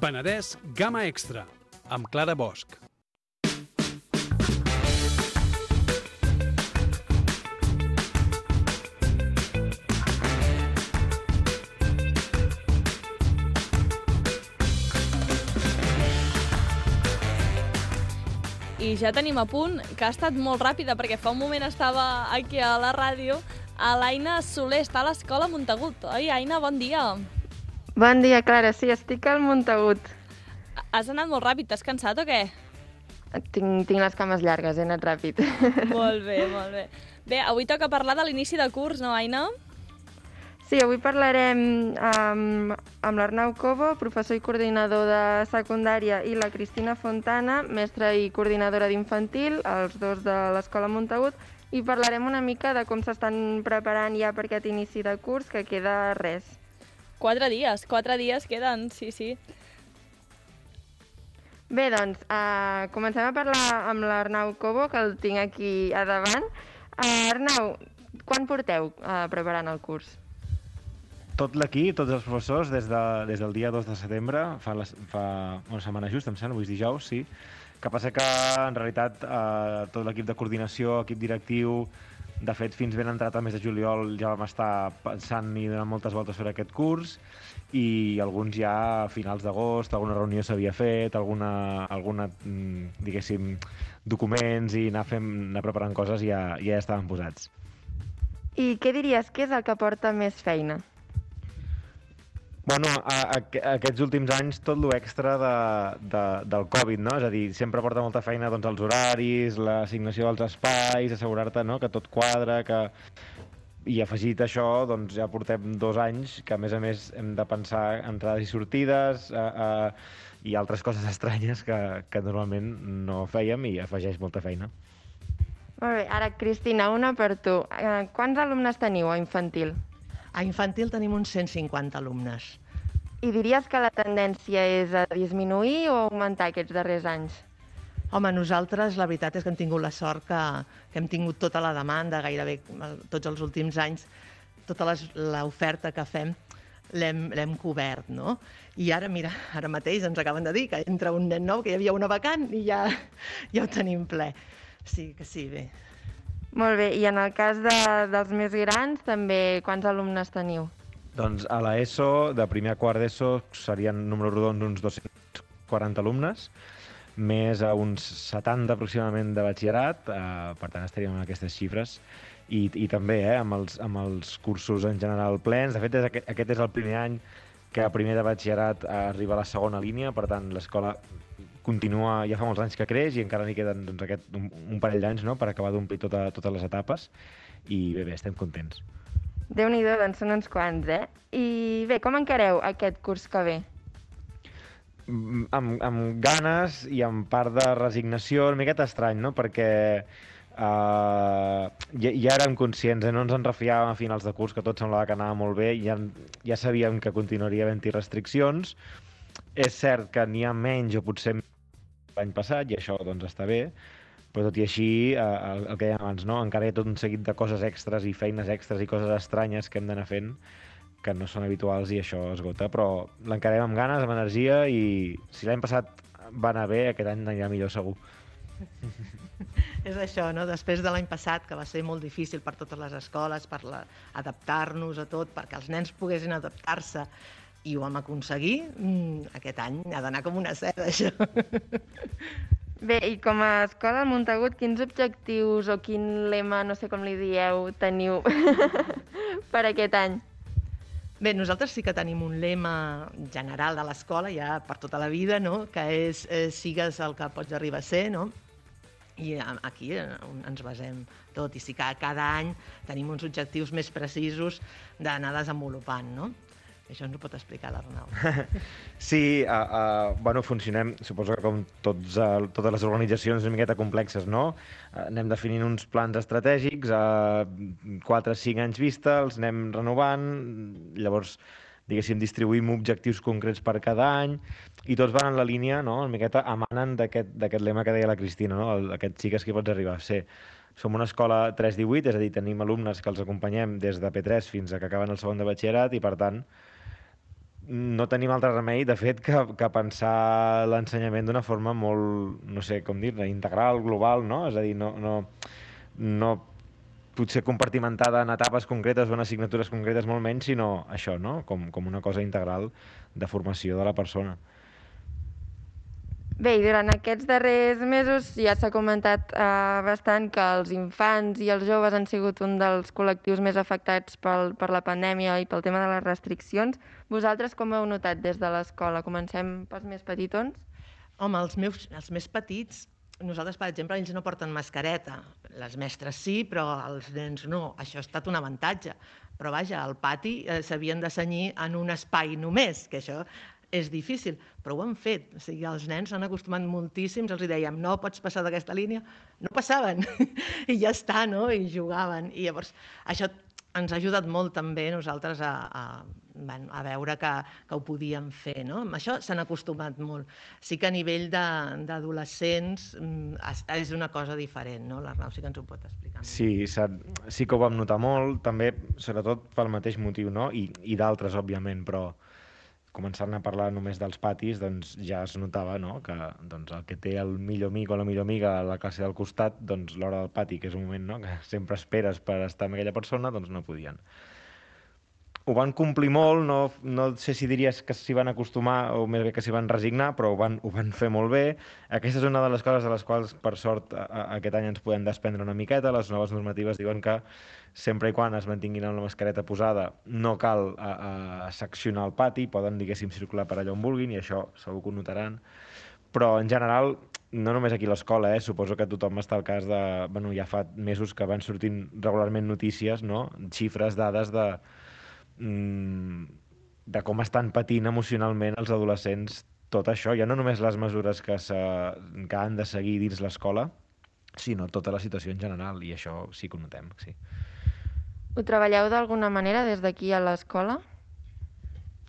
Penedès Gamma Extra, amb Clara Bosch. I ja tenim a punt, que ha estat molt ràpida, perquè fa un moment estava aquí a la ràdio, a l'Aina Soler, està a l'escola Montagut. Oi, Aina, bon dia. Bon dia, Clara. Sí, estic al Montagut. Has anat molt ràpid, t'has cansat o què? Tinc, tinc les cames llargues, he anat ràpid. molt bé, molt bé. Bé, avui toca parlar de l'inici de curs, no, Aina? Sí, avui parlarem amb, amb l'Arnau Cobo, professor i coordinador de secundària, i la Cristina Fontana, mestra i coordinadora d'infantil, els dos de l'Escola Montagut, i parlarem una mica de com s'estan preparant ja per aquest inici de curs, que queda res. Quatre dies, quatre dies queden, sí, sí. Bé, doncs, uh, comencem a parlar amb l'Arnau Cobo, que el tinc aquí a davant. Uh, Arnau, quan porteu uh, preparant el curs? tot l'equip, tots els professors, des, de, des del dia 2 de setembre, fa, les, fa una setmana just, em sembla, avui és dijous, sí, que passa que, en realitat, eh, tot l'equip de coordinació, equip directiu, de fet, fins ben entrat al mes de juliol ja vam estar pensant i donant moltes voltes sobre aquest curs i alguns ja a finals d'agost, alguna reunió s'havia fet, alguna, alguna mm, diguéssim, documents i anar, fent, anar preparant coses ja, ja estaven posats. I què diries que és el que porta més feina? Bueno, a, a, aquests últims anys tot l'extra de, de, del Covid, no? És a dir, sempre porta molta feina doncs, els horaris, l'assignació dels espais, assegurar-te no? que tot quadra, que... I afegit això, doncs ja portem dos anys que, a més a més, hem de pensar entrades i sortides a, a, i altres coses estranyes que, que normalment no fèiem i afegeix molta feina. Molt bé, ara, Cristina, una per tu. Eh, quants alumnes teniu a infantil? A infantil tenim uns 150 alumnes. I diries que la tendència és a disminuir o augmentar aquests darrers anys? Home, nosaltres la veritat és que hem tingut la sort que, que hem tingut tota la demanda, gairebé tots els últims anys, tota l'oferta que fem l'hem cobert, no? I ara, mira, ara mateix ens acaben de dir que entra un nen nou, que hi havia una vacant i ja, ja ho tenim ple. Sí, que sí, bé. Molt bé, i en el cas de, dels més grans, també quants alumnes teniu? Doncs a l'ESO, de primer a quart d'ESO, serien números rodons uns 240 alumnes, més a uns 70 aproximadament de batxillerat, eh, per tant estaríem en aquestes xifres, i, i també eh, amb, els, amb els cursos en general plens. De fet, és, aquest, aquest és el primer any que a primer de batxillerat arriba a la segona línia, per tant l'escola continua, ja fa molts anys que creix i encara n'hi queden doncs, aquest, un, un parell d'anys no?, per acabar d'omplir tota, totes les etapes i bé, bé, estem contents. Déu-n'hi-do, doncs són uns quants, eh? I bé, com encareu aquest curs que ve? amb, amb ganes i amb part de resignació, una miqueta estrany, no? Perquè uh, ja, ja érem conscients, eh? no ens en refiàvem a finals de curs, que tot semblava que anava molt bé, i ja, ja sabíem que continuaria havent-hi restriccions. És cert que n'hi ha menys o potser l'any passat, i això doncs està bé, però tot i així, eh, el, el que dèiem abans, no? encara hi ha tot un seguit de coses extres i feines extres i coses estranyes que hem d'anar fent que no són habituals i això esgota, però l'encarem amb ganes, amb energia i si l'any passat va anar bé, aquest any anirà millor segur. És això, no? Després de l'any passat, que va ser molt difícil per totes les escoles, per la... adaptar-nos a tot, perquè els nens poguessin adaptar-se, i ho vam aconseguir, mm, aquest any ha d'anar com una seda, això. Bé, i com a escola al Montagut, quins objectius o quin lema, no sé com li dieu, teniu per aquest any? Bé, nosaltres sí que tenim un lema general de l'escola, ja per tota la vida, no? que és eh, sigues el que pots arribar a ser, no? i aquí eh, ens basem tot, i sí que cada any tenim uns objectius més precisos d'anar desenvolupant, no? Això ens ho pot explicar l'Arnau. sí, uh, uh, bueno, funcionem, suposo que com tots, uh, totes les organitzacions una miqueta complexes, no? Uh, anem definint uns plans estratègics a uh, 4 o 5 anys vista, els anem renovant, llavors diguéssim, distribuïm objectius concrets per cada any, i tots van en la línia, no?, una miqueta emanen d'aquest lema que deia la Cristina, no?, el, aquest xiques que pots arribar a ser. Som una escola 3-18, és a dir, tenim alumnes que els acompanyem des de P3 fins a que acaben el segon de batxillerat i, per tant, no tenim altre remei, de fet, que, que pensar l'ensenyament d'una forma molt, no sé com dir integral, global, no? És a dir, no, no, no potser compartimentada en etapes concretes o en assignatures concretes molt menys, sinó això, no? Com, com una cosa integral de formació de la persona. Bé, i durant aquests darrers mesos ja s'ha comentat eh, bastant que els infants i els joves han sigut un dels col·lectius més afectats pel, per la pandèmia i pel tema de les restriccions. Vosaltres com heu notat des de l'escola? Comencem pels més petitons? Home, els, meus, els més petits, nosaltres, per exemple, ells no porten mascareta. Les mestres sí, però els nens no. Això ha estat un avantatge. Però vaja, al pati eh, s'havien de senyir en un espai només, que això és difícil, però ho han fet. O sigui, els nens s'han acostumat moltíssim, els dèiem, no pots passar d'aquesta línia, no passaven, i ja està, no? I jugaven. I llavors, això ens ha ajudat molt també nosaltres a, a, a veure que, que ho podíem fer. No? Amb això s'han acostumat molt. Sí que a nivell d'adolescents mm, és una cosa diferent, no? l'Arnau sí que ens ho pot explicar. Sí, sí que ho vam notar molt, també sobretot pel mateix motiu, no? i, i d'altres, òbviament, però començant a parlar només dels patis, doncs ja es notava no? que doncs, el que té el millor amic o la millor amiga a la classe del costat, doncs l'hora del pati, que és un moment no? que sempre esperes per estar amb aquella persona, doncs no podien. Ho van complir molt, no, no sé si diries que s'hi van acostumar o més bé que s'hi van resignar, però ho van, ho van fer molt bé. Aquesta és una de les coses de les quals, per sort, a, a, aquest any ens podem desprendre una miqueta. Les noves normatives diuen que sempre i quan es mantinguin amb la mascareta posada, no cal a, a seccionar el pati, poden, diguéssim, circular per allà on vulguin, i això segur que ho notaran. Però, en general, no només aquí a l'escola, eh? suposo que tothom està al cas de... Bueno, ja fa mesos que van sortint regularment notícies, no? xifres, dades de, de com estan patint emocionalment els adolescents tot això, ja no només les mesures que, se, que han de seguir dins l'escola, sinó tota la situació en general, i això sí que ho notem, sí. Ho treballeu d'alguna manera des d'aquí a l'escola?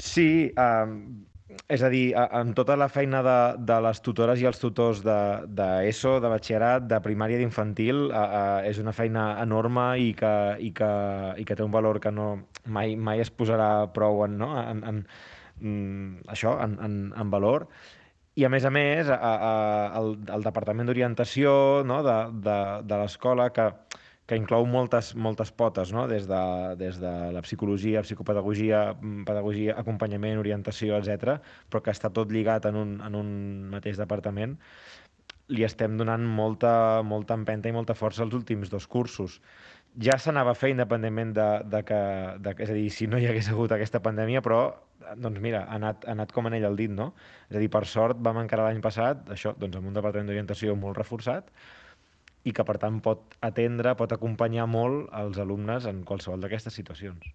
Sí, um, és a dir, amb tota la feina de, de les tutores i els tutors d'ESO, de, de, de batxillerat, de primària i d'infantil, uh, és una feina enorme i que, i, que, i que té un valor que no, mai, mai es posarà prou en, no? en, en, en mm, això, en, en, en valor. I a més a més, a, a, el, el Departament d'Orientació no? de, de, de l'escola, que, que inclou moltes, moltes potes, no? des, de, des de la psicologia, psicopedagogia, mm, pedagogia, acompanyament, orientació, etc, però que està tot lligat en un, en un mateix departament, li estem donant molta, molta empenta i molta força els últims dos cursos. Ja s'anava a fer independentment de, de que, de, és a dir, si no hi hagués hagut aquesta pandèmia, però doncs mira, ha anat, ha anat com en ell el dit, no? És a dir, per sort vam encarar l'any passat, això, doncs amb un departament d'orientació molt reforçat, i que per tant pot atendre, pot acompanyar molt els alumnes en qualsevol d'aquestes situacions.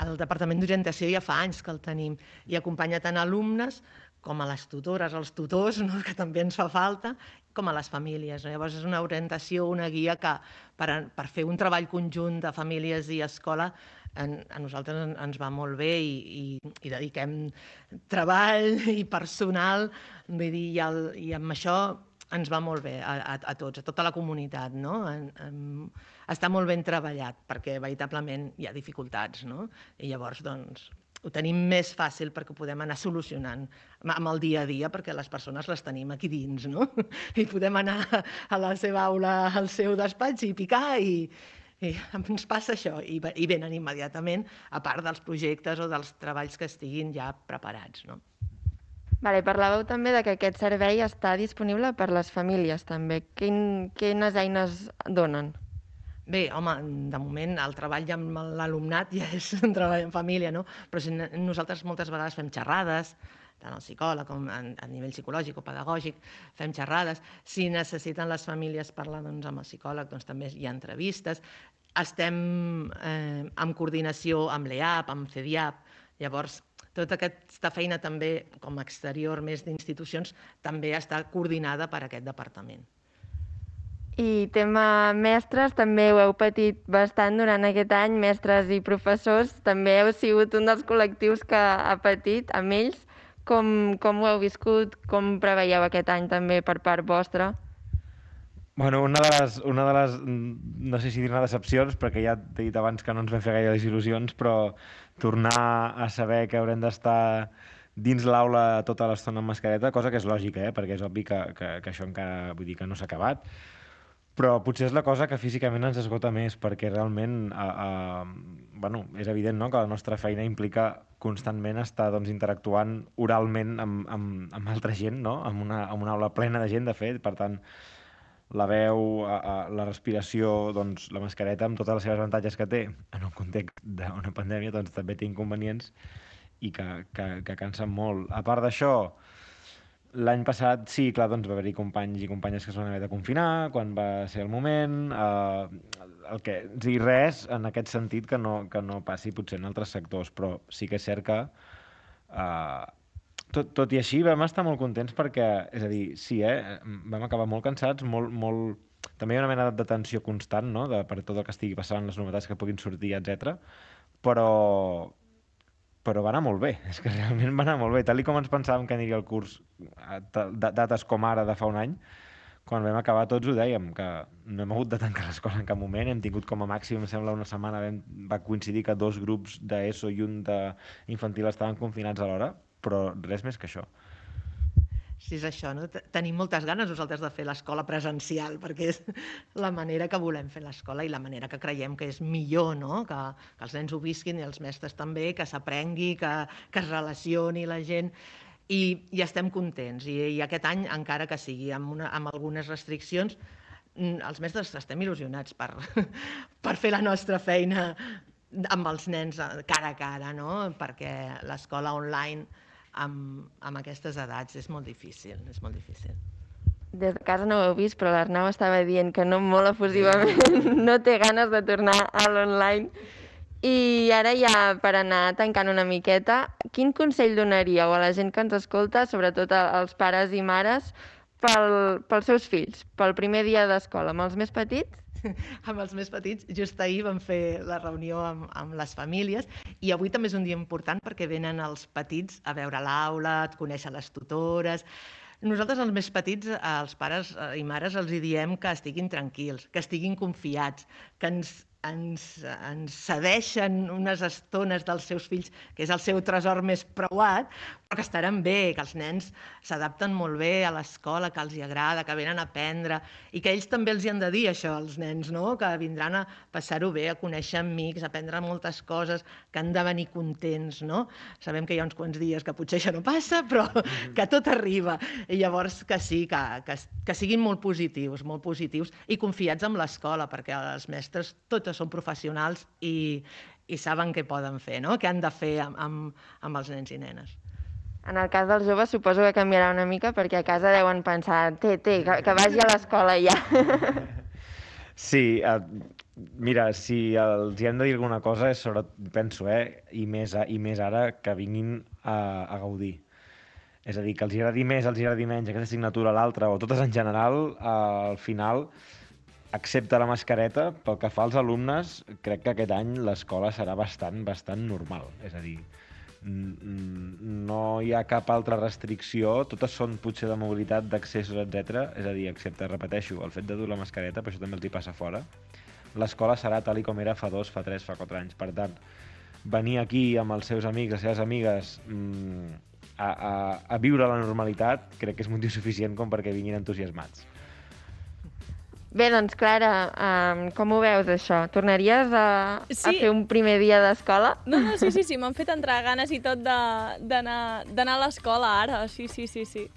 El Departament d'Orientació ja fa anys que el tenim i acompanya tant alumnes com a les tutores, els tutors, no? que també ens fa falta, com a les famílies. No? Llavors és una orientació, una guia que per, per fer un treball conjunt de famílies i escola en, a nosaltres en, ens va molt bé i, i, i dediquem treball i personal, vull dir, i, el, i amb això ens va molt bé a, a, a tots, a tota la comunitat, no? En, en, està molt ben treballat perquè veritablement hi ha dificultats, no? I llavors, doncs, ho tenim més fàcil perquè ho podem anar solucionant amb el dia a dia, perquè les persones les tenim aquí dins, no? I podem anar a la seva aula, al seu despatx i picar i, i ens passa això, i, i venen immediatament, a part dels projectes o dels treballs que estiguin ja preparats, no? Vale, parlàveu també de que aquest servei està disponible per les famílies també. Quin, quines eines donen? Bé, home, de moment el treball amb l'alumnat ja és un treball en família, no? Però si nosaltres moltes vegades fem xerrades, tant el psicòleg com a, a nivell psicològic o pedagògic, fem xerrades. Si necessiten les famílies parlar doncs, amb el psicòleg, doncs també hi ha entrevistes. Estem eh, en coordinació amb l'EAP, amb CEDIAP, llavors tota aquesta feina també, com a exterior més d'institucions, també està coordinada per aquest departament. I tema mestres, també ho heu patit bastant durant aquest any, mestres i professors, també heu sigut un dels col·lectius que ha patit amb ells. Com, com ho heu viscut? Com preveieu aquest any també per part vostra? Bueno, una de les, una de les, no sé si dir-ne decepcions, perquè ja t'he dit abans que no ens vam fer gaire il·lusions, però tornar a saber que haurem d'estar dins l'aula tota l'estona amb mascareta, cosa que és lògica, eh? perquè és obvi que, que, que això encara vull dir que no s'ha acabat, però potser és la cosa que físicament ens esgota més, perquè realment a, a, bueno, és evident no? que la nostra feina implica constantment estar doncs, interactuant oralment amb, amb, amb altra gent, no? amb, una, amb una aula plena de gent, de fet, per tant, la veu, a, a, la respiració, doncs, la mascareta, amb totes les seves avantatges que té, en un context d'una pandèmia, doncs també té inconvenients i que, que, que cansen molt. A part d'això, l'any passat sí, clar, doncs va haver-hi companys i companyes que es van haver de confinar, quan va ser el moment, eh, el que, o sigui, res en aquest sentit que no, que no passi potser en altres sectors, però sí que és cert que eh, tot, tot i així vam estar molt contents perquè, és a dir, sí, eh, vam acabar molt cansats, molt, molt... també hi ha una mena de tensió constant, no?, de, per tot el que estigui passant, les novetats que puguin sortir, etc. però però va anar molt bé, és que realment va anar molt bé. Tal com ens pensàvem que aniria el curs a dates com ara de fa un any, quan vam acabar tots ho dèiem, que no hem hagut de tancar l'escola en cap moment, hem tingut com a màxim, em sembla, una setmana, vam, va coincidir que dos grups d'ESO i un d'infantil estaven confinats alhora, però res més que això. Sí, és això, no? Tenim moltes ganes nosaltres de fer l'escola presencial, perquè és la manera que volem fer l'escola i la manera que creiem que és millor, no? Que, que els nens ho visquin i els mestres també, que s'aprengui, que, que es relacioni la gent i, i estem contents. I, I aquest any, encara que sigui amb, una, amb algunes restriccions, mm, els mestres estem il·lusionats per, per fer la nostra feina amb els nens cara a cara, no? perquè l'escola online amb, amb aquestes edats és molt difícil, és molt difícil. Des de casa no ho heu vist, però l'Arnau estava dient que no molt efusivament no té ganes de tornar a l'online. I ara ja, per anar tancant una miqueta, quin consell donaríeu a la gent que ens escolta, sobretot als pares i mares, pel, pels seus fills, pel primer dia d'escola, amb els més petits? amb els més petits. Just ahir vam fer la reunió amb, amb les famílies i avui també és un dia important perquè venen els petits a veure l'aula, a conèixer les tutores... Nosaltres, els més petits, els pares i mares, els diem que estiguin tranquils, que estiguin confiats, que ens ens, ens cedeixen unes estones dels seus fills, que és el seu tresor més preuat, que estaran bé, que els nens s'adapten molt bé a l'escola, que els hi agrada, que venen a aprendre, i que ells també els hi han de dir això, als nens, no? que vindran a passar-ho bé, a conèixer amics, a aprendre moltes coses, que han de venir contents. No? Sabem que hi ha uns quants dies que potser això no passa, però que tot arriba. I llavors que sí, que, que, que siguin molt positius, molt positius, i confiats en l'escola, perquè els mestres tot que són professionals i, i saben què poden fer, no? què han de fer amb, amb, amb els nens i nenes. En el cas dels joves suposo que canviarà una mica perquè a casa deuen pensar té, té, que, que vagi a l'escola ja. Sí, uh, mira, si els hi hem de dir alguna cosa és sobre, penso, eh, i més, i més ara que vinguin a, a gaudir. És a dir, que els agradi més, els agradi menys aquesta assignatura l'altra, o totes en general, uh, al final excepte la mascareta, pel que fa als alumnes, crec que aquest any l'escola serà bastant, bastant normal. És a dir, no hi ha cap altra restricció, totes són potser de mobilitat, d'accessos, etc. És a dir, excepte, repeteixo, el fet de dur la mascareta, però això també els hi passa fora, l'escola serà tal i com era fa dos, fa tres, fa quatre anys. Per tant, venir aquí amb els seus amics, les seves amigues, mmm, a, a, a viure la normalitat, crec que és motiu suficient com perquè vinguin entusiasmats. Bé, doncs, Clara, um, com ho veus, això? Tornaries a, sí. a fer un primer dia d'escola? No, no, sí, sí, sí, m'han fet entrar ganes i tot d'anar a l'escola ara, sí, sí, sí, sí.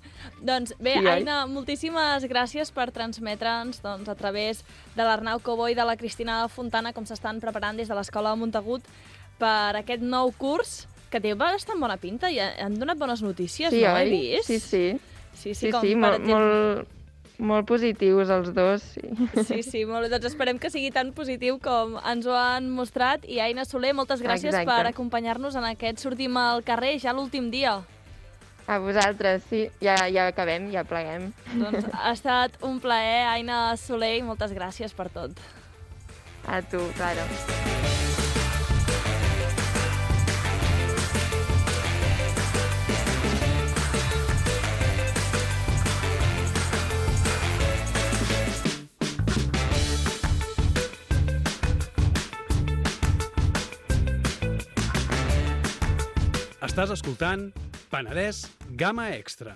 Doncs bé, sí, Aina, moltíssimes gràcies per transmetre'ns doncs, a través de l'Arnau Cobó i de la Cristina Fontana com s'estan preparant des de l'Escola de Montagut per aquest nou curs que té bastant bona pinta i han donat bones notícies, sí, no? Oi? He vist? Sí, sí. Sí, sí, sí, com, sí molt, exemple... molt, molt positius els dos, sí. Sí, sí, molt, doncs esperem que sigui tan positiu com ens ho han mostrat. I Aina Soler, moltes gràcies Exacte. per acompanyar-nos en aquest Sortim al carrer, ja l'últim dia. A vosaltres, sí. Ja, ja acabem, ja pleguem. Doncs ha estat un plaer, Aina Soler, i moltes gràcies per tot. A tu, Clara. Estàs escoltant Penedès Gamma Extra.